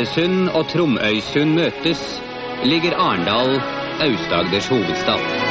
hvor og Tromøysund møtes, ligger Arendal, Aust-Agders hovedstad.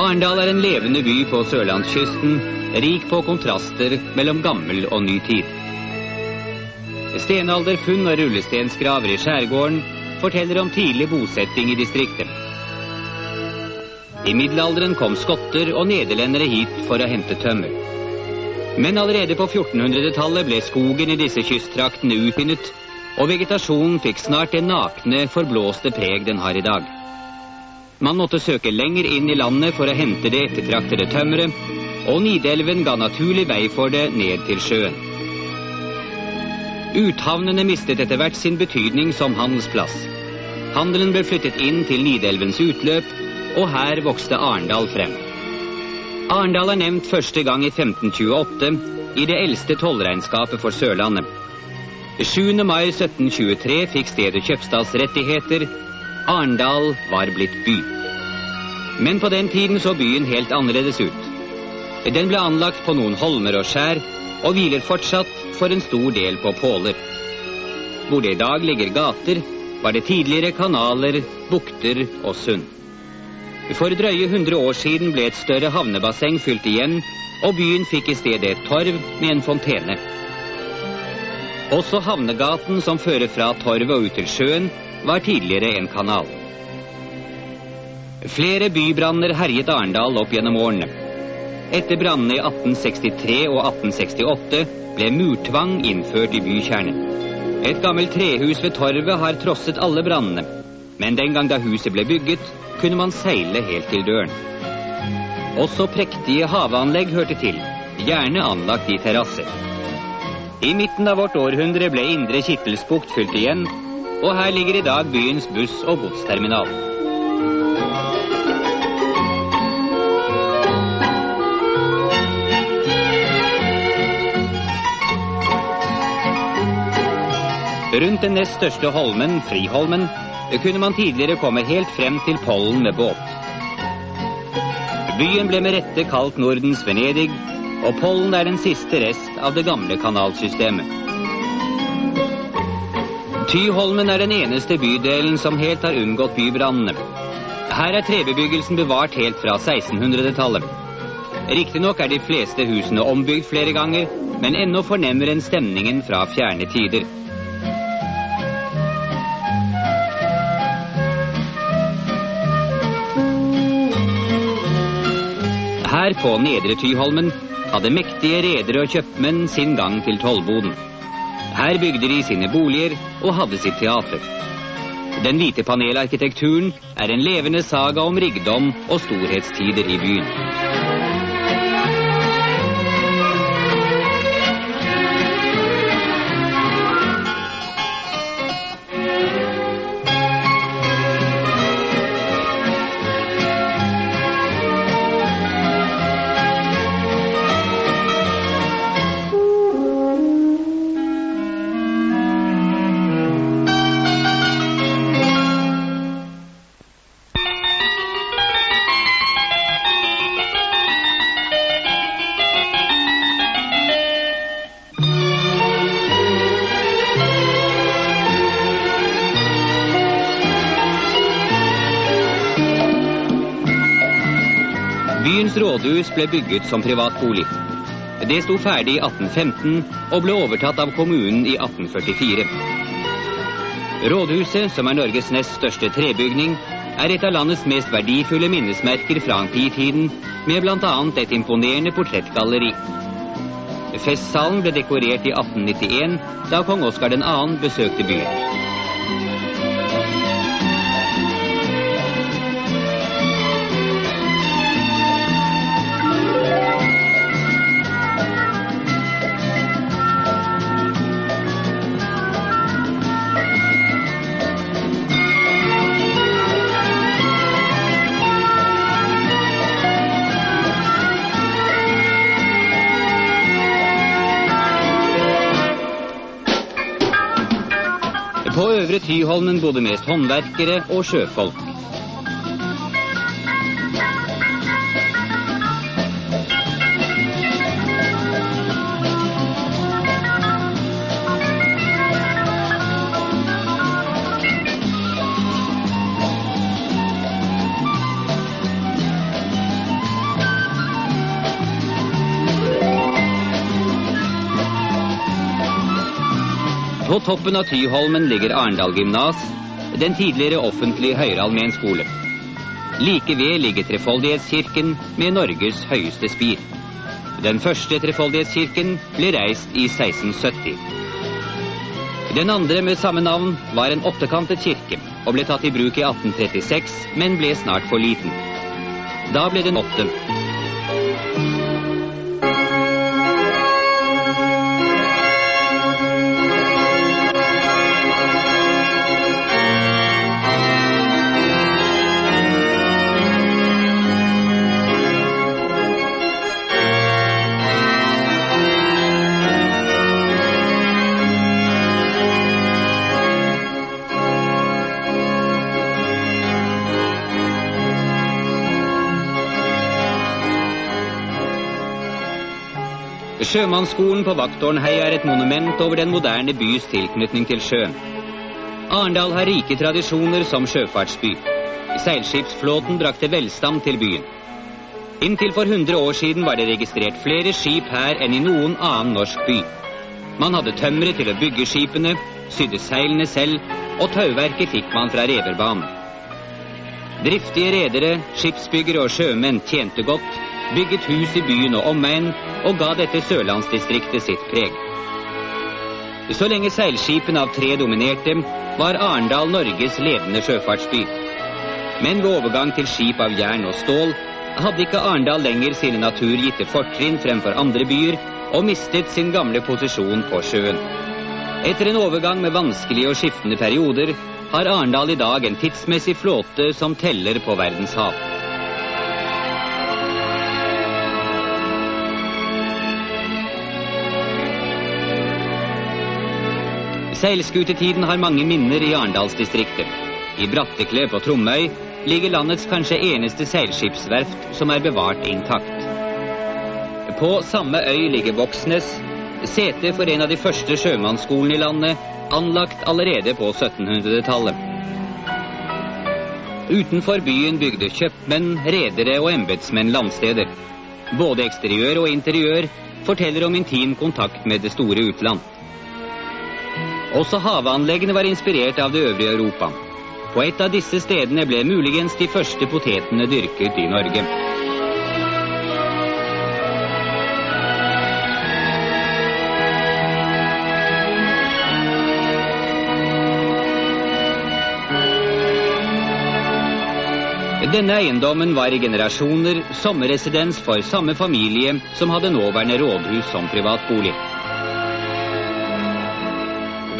Arendal er en levende by på sørlandskysten, rik på kontraster mellom gammel og ny tid. Stenalderfunn og rullestensgraver i skjærgården forteller om tidlig bosetting i distriktet. I middelalderen kom skotter og nederlendere hit for å hente tømmer. Men allerede på 1400-tallet ble skogen i disse kysttraktene utvinnet, og vegetasjonen fikk snart det nakne, forblåste preg den har i dag. Man måtte søke lenger inn i landet for å hente det ettertraktede tømmeret, og Nidelven ga naturlig vei for det ned til sjøen. Uthavnene mistet etter hvert sin betydning som handelsplass. Handelen ble flyttet inn til Nidelvens utløp, og her vokste Arendal frem. Arendal er nevnt første gang i 1528 i det eldste tollregnskapet for Sørlandet. 7. mai 1723 fikk stedet kjøpstadsrettigheter Arendal var blitt by. Men på den tiden så byen helt annerledes ut. Den ble anlagt på noen holmer og skjær, og hviler fortsatt for en stor del på påler. Hvor det i dag ligger gater, var det tidligere kanaler, bukter og sund. For drøye 100 år siden ble et større havnebasseng fylt igjen, og byen fikk i stedet et torv med en fontene. Også havnegaten som fører fra torvet og ut til sjøen, var tidligere en kanal. Flere bybranner herjet Arendal opp gjennom årene. Etter brannene i 1863 og 1868 ble murtvang innført i bykjernen. Et gammelt trehus ved torvet har trosset alle brannene, men den gang da huset ble bygget, kunne man seile helt til døren. Også prektige haveanlegg hørte til, gjerne anlagt i terrasser. I midten av vårt århundre ble Indre Kittelsbukt fylt igjen, og her ligger i dag byens buss- og godsterminal. Rundt den nest største holmen, Friholmen, kunne man tidligere komme helt frem til Pollen med båt. Byen ble med rette kalt Nordens Venedig, og Pollen er den siste rest av det gamle kanalsystemet. Tyholmen er den eneste bydelen som helt har unngått bybrannene. Her er trebebyggelsen bevart helt fra 1600-tallet. Riktignok er de fleste husene ombygd flere ganger, men ennå fornemmer en stemningen fra fjerne tider. Her på Nedre Tyholmen hadde mektige redere og kjøpmenn sin gang til tollboden. Her bygde de sine boliger og hadde sitt teater. Den hvite panelarkitekturen er en levende saga om rikdom og storhetstider i byen. Rådhus ble bygget som privatbolig. Det sto ferdig i 1815 og ble overtatt av kommunen i 1844. Rådhuset, som er Norges nest største trebygning, er et av landets mest verdifulle minnesmerker fra ampitiden, med bl.a. et imponerende portrettgalleri. Festsalen ble dekorert i 1891, da kong Oskar 2. besøkte byen. Øvre Tyholmen bodde mest håndverkere og sjøfolk. På toppen av Tyholmen ligger Arendal gymnas, den tidligere offentlige høyere skole. Like ved ligger Trefoldighetskirken med Norges høyeste spir. Den første Trefoldighetskirken ble reist i 1670. Den andre med samme navn var en åttekantet kirke og ble tatt i bruk i 1836, men ble snart for liten. Da ble den åtte. Sjømannsskolen på Vakttårnheia er et monument over den moderne bys tilknytning til sjøen. Arendal har rike tradisjoner som sjøfartsby. Seilskipsflåten brakte velstand til byen. Inntil for 100 år siden var det registrert flere skip her enn i noen annen norsk by. Man hadde tømmeret til å bygge skipene, sydde seilene selv, og tauverket fikk man fra reverbanen. Driftige redere, skipsbyggere og sjømenn tjente godt, bygget hus i byen og omegn og ga dette sørlandsdistriktet sitt preg. Så lenge seilskipene av tre dominerte, var Arendal Norges ledende sjøfartsby. Men ved overgang til skip av jern og stål hadde ikke Arendal lenger sine naturgitte fortrinn fremfor andre byer, og mistet sin gamle posisjon på sjøen. Etter en overgang med vanskelige og skiftende perioder har Arendal i dag en tidsmessig flåte som teller på verdens hav. Seilskutetiden har mange minner i Arendalsdistriktet. I Brattekle på Tromøy ligger landets kanskje eneste seilskipsverft som er bevart intakt. På samme øy ligger Voksnes, sete for en av de første sjømannsskolene i landet, anlagt allerede på 1700-tallet. Utenfor byen bygde kjøpmenn, redere og embetsmenn landsteder. Både eksteriør og interiør forteller om intim kontakt med det store utland. Også haveanleggene var inspirert av det øvrige Europa. På et av disse stedene ble muligens de første potetene dyrket i Norge. Denne eiendommen var i generasjoner sommerresidens for samme familie som hadde nåværende rådhus som privatbolig.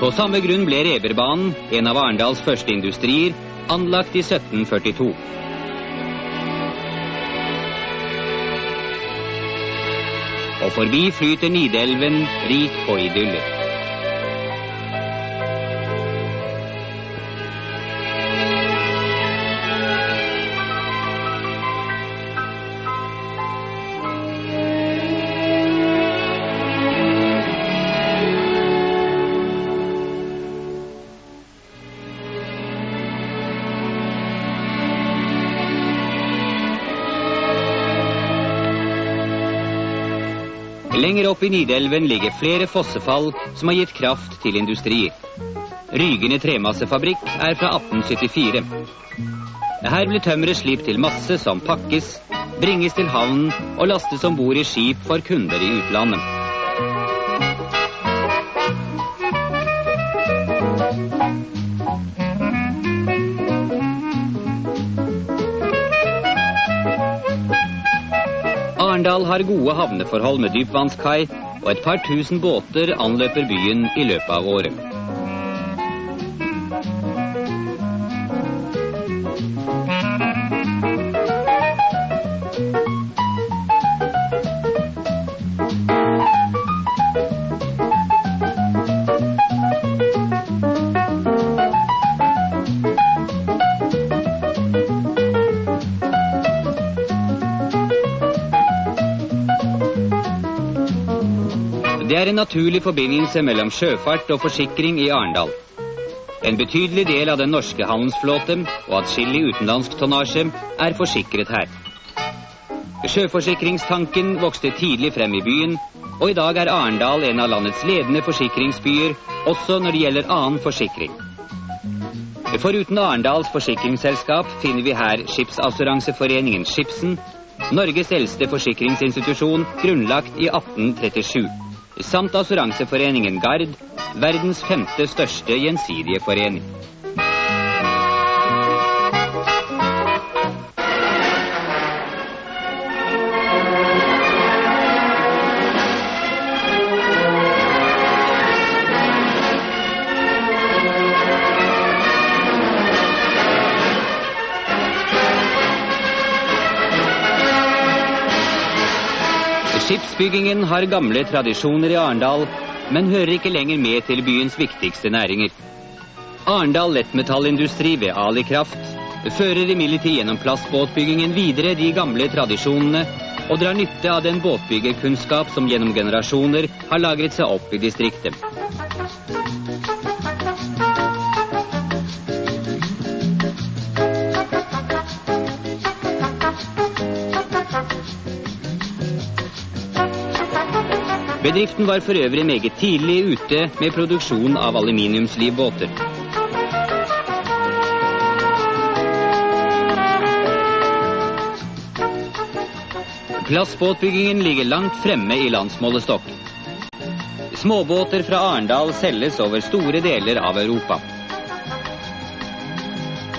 På samme grunn ble Reverbanen, en av Arendals første industrier, anlagt i 1742. Og forbi flyter Nidelven rik på idyller. Lenger opp i Nidelven ligger flere fossefall som har gitt kraft til industrier. Rygende tremassefabrikk er fra 1874. Her ble tømmeret slipt til masse som pakkes, bringes til havnen og lastes om bord i skip for kunder i utlandet. Arendal har gode havneforhold med dypvannskai, og et par tusen båter anløper byen i løpet av året. Det er en naturlig forbindelse mellom sjøfart og forsikring i Arendal. En betydelig del av den norske handelsflåten og atskillig utenlandsk tonnasje er forsikret her. Sjøforsikringstanken vokste tidlig frem i byen, og i dag er Arendal en av landets ledende forsikringsbyer, også når det gjelder annen forsikring. Foruten Arendals forsikringsselskap finner vi her Skipsassuranseforeningen Skipsen, Norges eldste forsikringsinstitusjon, grunnlagt i 1837 samt Assuranseforeningen Gard, verdens femte største gjensidige forening. Skipsbyggingen har gamle tradisjoner i Arendal, men hører ikke lenger med til byens viktigste næringer. Arendal lettmetallindustri ved Ali Kraft fører imidlertid gjennom plastbåtbyggingen videre de gamle tradisjonene og drar nytte av den båtbyggerkunnskap som gjennom generasjoner har lagret seg opp i distriktet. Bedriften var for øvrig meget tidlig ute med produksjon av aluminiumslivbåter. Plastbåtbyggingen ligger langt fremme i landsmålestokk. Småbåter fra Arendal selges over store deler av Europa.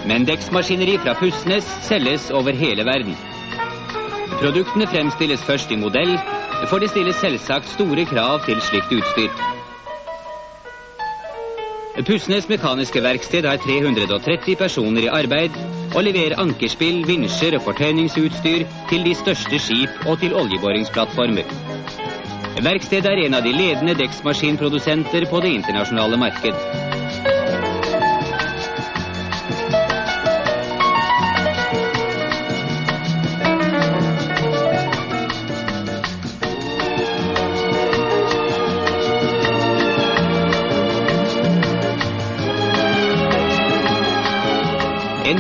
Men dekksmaskineri fra Pussnes selges over hele verden. Produktene fremstilles først i modell, for det stilles selvsagt store krav til slikt utstyr. Pussnes Mekaniske Verksted har 330 personer i arbeid og leverer ankerspill, vinsjer og fortøyningsutstyr til de største skip og til oljeboringsplattformer. Verkstedet er en av de ledende dekksmaskinprodusenter på det internasjonale marked.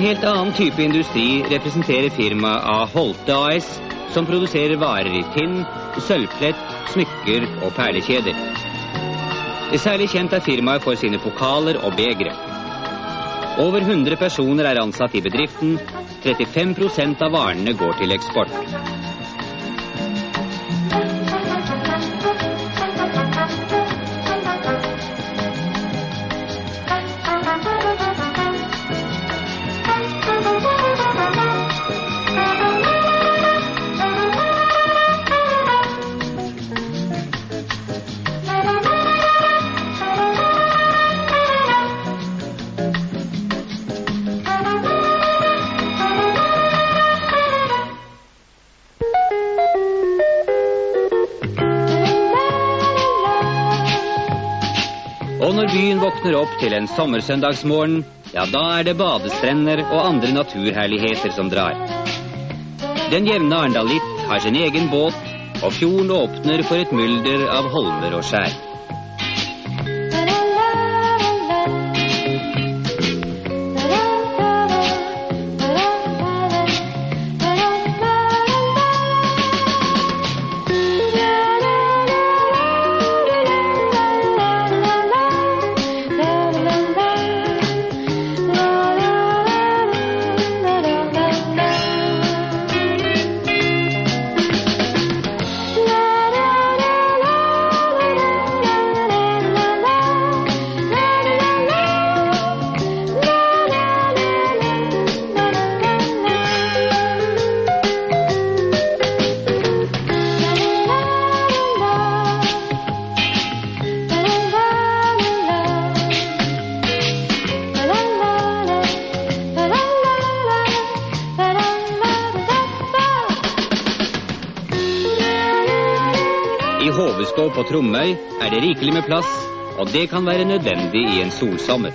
Helt annen type industri representerer firmaet A. Holte AS, som produserer varer i tinn, sølvplett, smykker og perlekjeder. Særlig kjent er firmaet for sine pokaler og begre. Over 100 personer er ansatt i bedriften. 35% av varene går til eksport. Våkner opp til en sommersøndagsmorgen, ja, da er det badestrender og andre naturherligheter som drar. Den jevne Arendalitt har sin egen båt, og fjorden åpner for et mylder av holmer og skjær. I Hoveskå på Tromøy er det rikelig med plass, og det kan være nødvendig i en solsommer.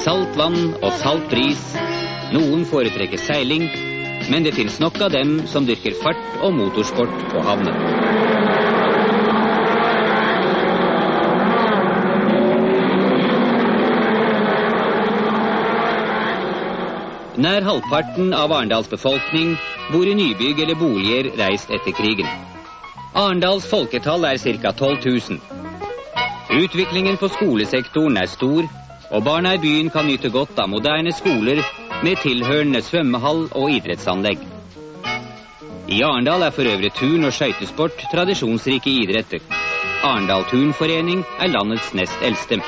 Salt vann og salt bris. Noen foretrekker seiling, men det fins nok av dem som dyrker fart og motorsport på havnen. Nær halvparten av Arendals befolkning bor i nybygg eller boliger reist etter krigen. Arendals folketall er ca. 12 000. Utviklingen på skolesektoren er stor, og barna i byen kan nyte godt av moderne skoler med tilhørende svømmehall og idrettsanlegg. I Arendal er for øvrig turn- og skøytesport tradisjonsrike idretter. Arendal Turnforening er landets nest eldste.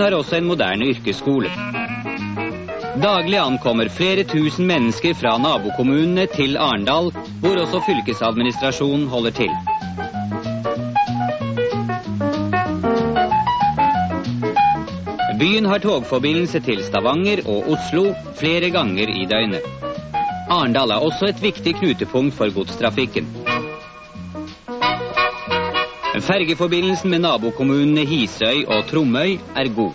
Byen har også en moderne yrkesskole. Daglig ankommer flere tusen mennesker fra nabokommunene til Arendal, hvor også fylkesadministrasjonen holder til. Byen har togforbindelse til Stavanger og Oslo flere ganger i døgnet. Arendal er også et viktig knutepunkt for godstrafikken. Fergeforbindelsen med nabokommunene Hisøy og Tromøy er god.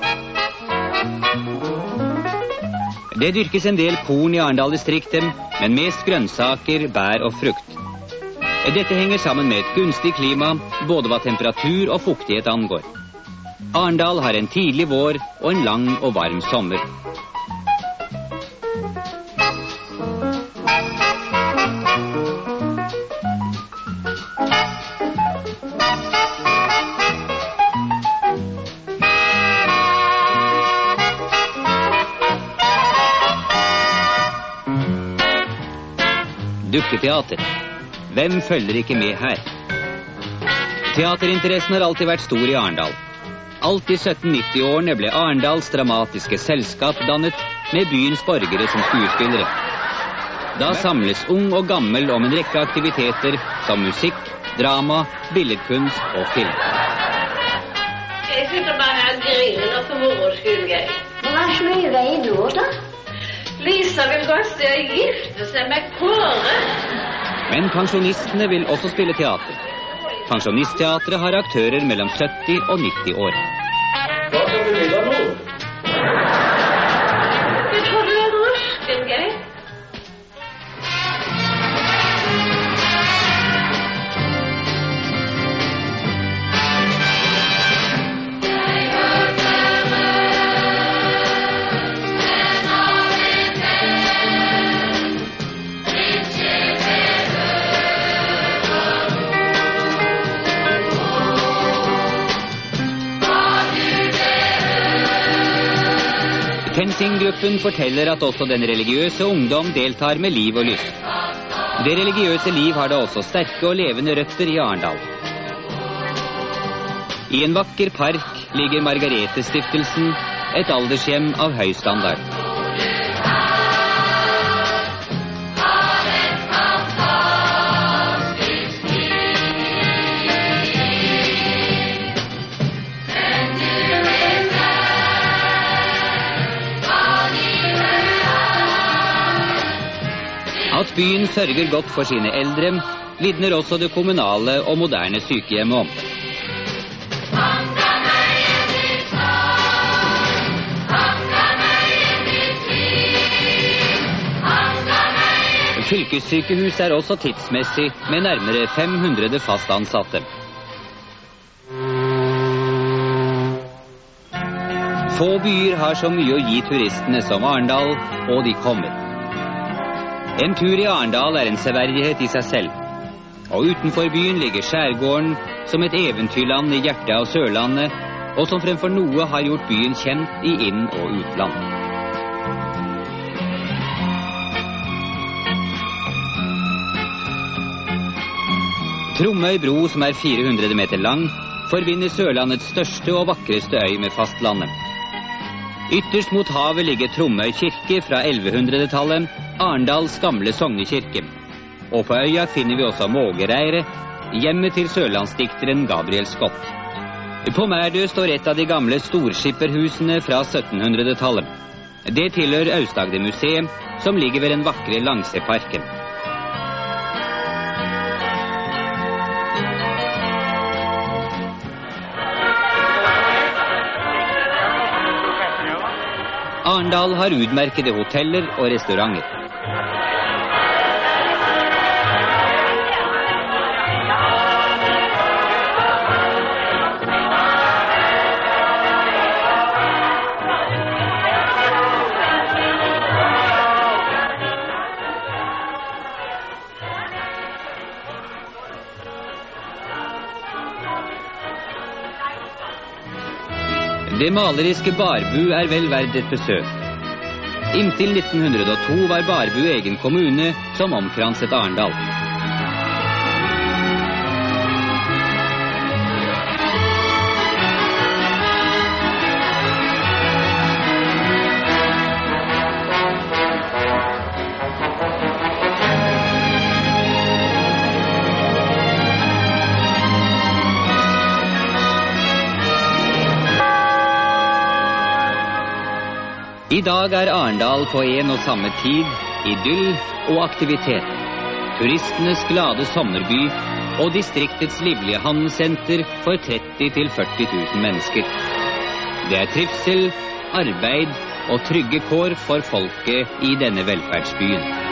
Det dyrkes en del korn i Arendal-distriktet, men mest grønnsaker, bær og frukt. Dette henger sammen med et gunstig klima, både hva temperatur og fuktighet angår. Arendal har en tidlig vår og en lang og varm sommer. Dukketeater. Hvem følger ikke med her? Teaterinteressen har alltid vært stor i Arendal. Alt i 1790-årene ble Arendals Dramatiske Selskap dannet med byens borgere som skuespillere. Da samles ung og gammel om en rekke aktiviteter som musikk, drama, billedkunst og film. Jeg sitter bare her og griner for moro skyld, Geir. Hva er så mye veien nå, da? Lisa vil godt se gifte seg med Kåre. Men pensjonistene vil også spille teater. Pensjonistteatret har aktører mellom 70 og 90 år. Hva Tensing-gruppen forteller at også den religiøse ungdom deltar med liv og lyst. Det religiøse liv har da også sterke og levende røtter i Arendal. I en vakker park ligger Margarete-stiftelsen, et aldershjem av høy standard. At byen sørger godt for sine eldre, vitner også det kommunale og moderne sykehjemmet om. Fylkessykehuset er også tidsmessig, med nærmere 500 fast ansatte. Få byer har så mye å gi turistene som Arendal, og de kommer. En tur i Arendal er en severdighet i seg selv. Og utenfor byen ligger skjærgården som et eventyrland i hjertet av Sørlandet, og som fremfor noe har gjort byen kjent i inn- og utland. Tromøy bro, som er 400 meter lang, forbinder Sørlandets største og vakreste øy med fastlandet. Ytterst mot havet ligger Tromøy kirke fra 1100-tallet, Arendals gamle sognekirke. Og på øya finner vi også Mågereiret, hjemmet til sørlandsdikteren Gabriel Scott. På Mærdø står et av de gamle storskipperhusene fra 1700-tallet. Det tilhører Aust-Agder-museet, som ligger ved den vakre Langseparken. Arendal har utmerkede hoteller og restauranter. Det maleriske Barbu er vel verdt et besøk. Inntil 1902 var Barbu egen kommune som omkranset Arendal. I dag er Arendal på en og samme tid idyll og aktivitet. Turistenes glade sommerby og distriktets livlige handelssenter for 30 000-40 000 mennesker. Det er trivsel, arbeid og trygge kår for folket i denne velferdsbyen.